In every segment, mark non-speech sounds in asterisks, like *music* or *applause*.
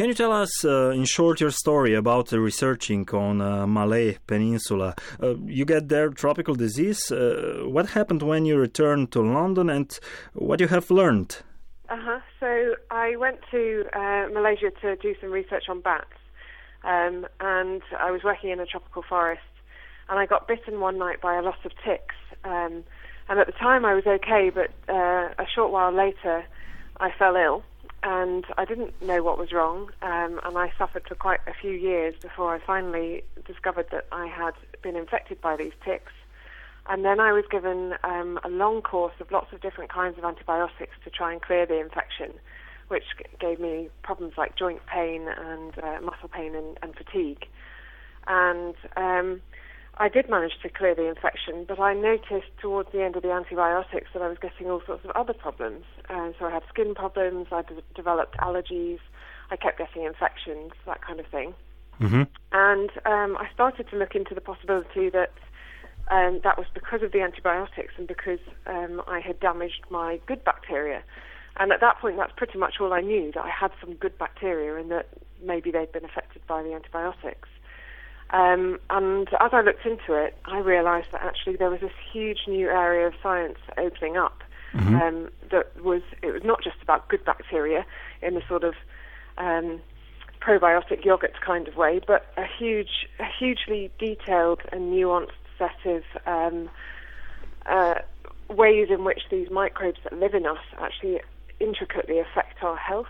Can you tell us, uh, in short, your story about researching on uh, Malay Peninsula? Uh, you get there tropical disease. Uh, what happened when you returned to London, and what you have learned? Uh huh. So I went to uh, Malaysia to do some research on bats, um, and I was working in a tropical forest, and I got bitten one night by a lot of ticks. Um, and at the time I was okay, but a short while later I fell ill and I didn't know what was wrong, um, and I suffered for quite a few years before I finally discovered that I had been infected by these ticks. And then I was given um, a long course of lots of different kinds of antibiotics to try and clear the infection, which gave me problems like joint pain and uh, muscle pain and, and fatigue. And um, I did manage to clear the infection, but I noticed towards the end of the antibiotics that I was getting all sorts of other problems. Uh, so I had skin problems, I d- developed allergies, I kept getting infections, that kind of thing. Mm-hmm. And um, I started to look into the possibility that um, that was because of the antibiotics and because um, I had damaged my good bacteria. And at that point, that's pretty much all I knew that I had some good bacteria and that maybe they'd been affected by the antibiotics. Um, and as I looked into it, I realised that actually there was this huge new area of science opening up. Mm-hmm. Um, that was it was not just about good bacteria in the sort of um, probiotic yogurt kind of way, but a huge, a hugely detailed and nuanced set of um, uh, ways in which these microbes that live in us actually intricately affect our health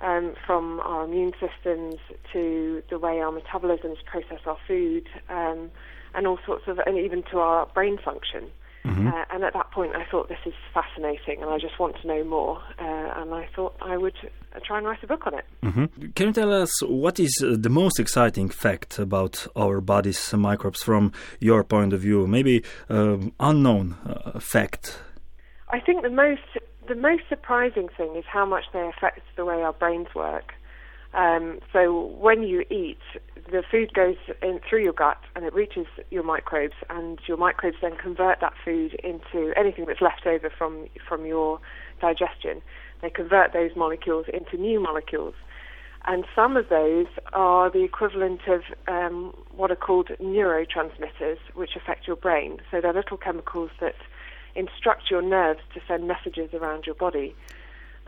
um, from our immune systems to the way our metabolisms process our food, um, and all sorts of, and even to our brain function. Mm-hmm. Uh, and at that point, I thought this is fascinating, and I just want to know more. Uh, and I thought I would uh, try and write a book on it. Mm-hmm. Can you tell us what is uh, the most exciting fact about our body's microbes from your point of view? Maybe um, unknown uh, fact. I think the most the most surprising thing is how much they affect the way our brains work. Um, so when you eat, the food goes in through your gut and it reaches your microbes, and your microbes then convert that food into anything that's left over from from your digestion. They convert those molecules into new molecules, and some of those are the equivalent of um, what are called neurotransmitters, which affect your brain. So they're little chemicals that instruct your nerves to send messages around your body.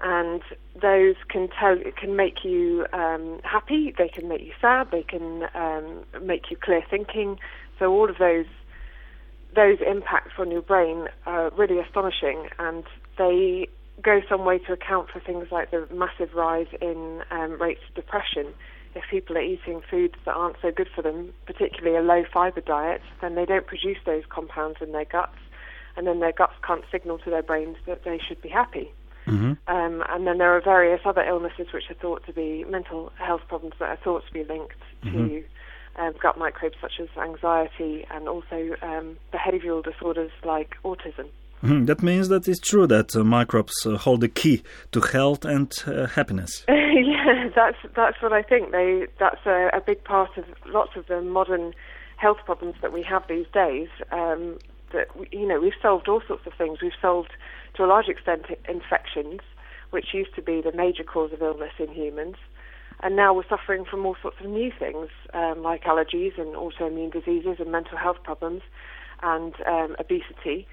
And those can tell, can make you um, happy. They can make you sad. They can um, make you clear thinking. So all of those those impacts on your brain are really astonishing, and they go some way to account for things like the massive rise in um, rates of depression. If people are eating foods that aren't so good for them, particularly a low fiber diet, then they don't produce those compounds in their guts and then their guts can't signal to their brains that they should be happy. Mm-hmm. Um, and then there are various other illnesses which are thought to be mental health problems that are thought to be linked mm-hmm. to um, gut microbes such as anxiety and also um, behavioral disorders like autism. Mm-hmm. That means that it's true that uh, microbes uh, hold the key to health and uh, happiness. *laughs* yeah, that's that's what I think. They that's a, a, big part of lots of the modern health problems that we have these days. Um, that you know we've solved all sorts of things. We've solved to a large extent infections, which used to be the major cause of illness in humans, and now we're suffering from all sorts of new things um, like allergies and autoimmune diseases and mental health problems and um, obesity.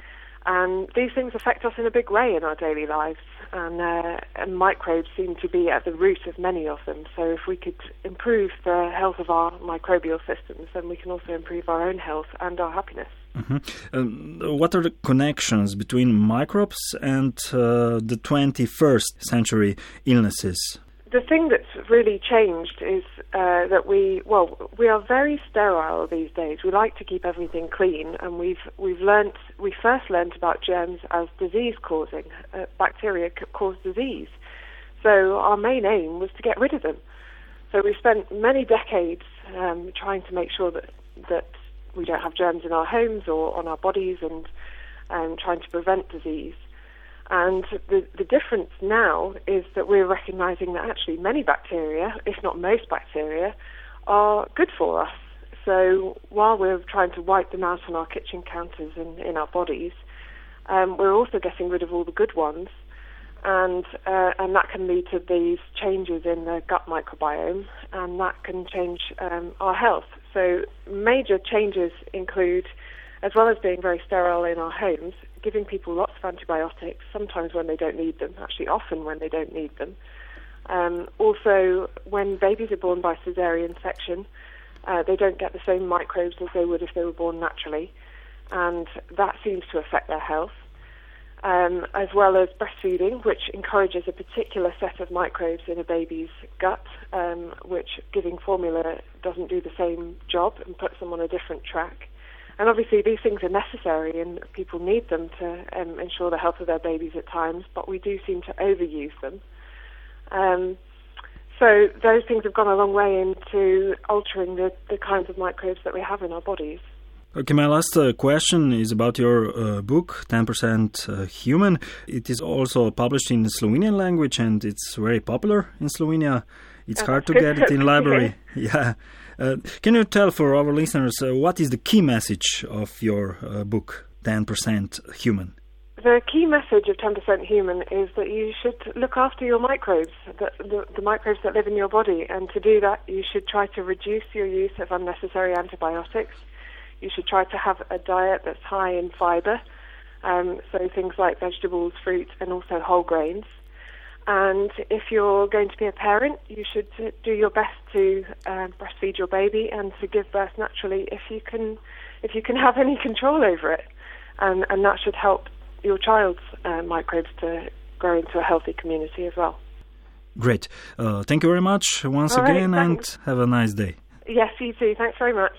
And these things affect us in a big way in our daily lives, and, uh, and microbes seem to be at the root of many of them. So, if we could improve the health of our microbial systems, then we can also improve our own health and our happiness. Mm-hmm. Um, what are the connections between microbes and uh, the 21st century illnesses? The thing that's really changed is uh, that we, well, we are very sterile these days. We like to keep everything clean, and we've we've learnt, we first learnt about germs as disease causing. Uh, bacteria cause disease, so our main aim was to get rid of them. So we spent many decades um, trying to make sure that that we don't have germs in our homes or on our bodies and um, trying to prevent disease. And the, the difference now is that we're recognizing that actually many bacteria, if not most bacteria, are good for us. So while we're trying to wipe them out on our kitchen counters and in our bodies, um, we're also getting rid of all the good ones. and uh, and that can lead to these changes in the gut microbiome, and that can change um, our health. So major changes include, as well as being very sterile in our homes, giving people lots of antibiotics, sometimes when they don't need them, actually often when they don't need them. Um, also, when babies are born by cesarean section, uh, they don't get the same microbes as they would if they were born naturally, and that seems to affect their health um, as well as breastfeeding, which encourages a particular set of microbes in a baby's gut, um, which giving formula doesn't do the same job and puts them on a different track. And obviously, these things are necessary, and people need them to um, ensure the health of their babies at times. But we do seem to overuse them. Um, so those things have gone a long way into altering the, the kinds of microbes that we have in our bodies. Okay, my last uh, question is about your uh, book, 10% uh, Human. It is also published in Slovenian language and it's very popular in Slovenia. It's hard to get it in *laughs* library. *laughs* yeah. Uh, can you tell for our listeners uh, what is the key message of your uh, book, 10% Human? The key message of 10% Human is that you should look after your microbes, the, the, the microbes that live in your body, and to do that, you should try to reduce your use of unnecessary antibiotics you should try to have a diet that's high in fiber, um, so things like vegetables, fruit, and also whole grains. And if you're going to be a parent, you should do your best to uh, breastfeed your baby and to give birth naturally if you can, if you can *laughs* have any control over it, and and that should help your child's uh, microbes to grow into a healthy community as well. Great. Uh, thank you very much once All again, right, and have a nice day. Yes, you too. Thanks very much.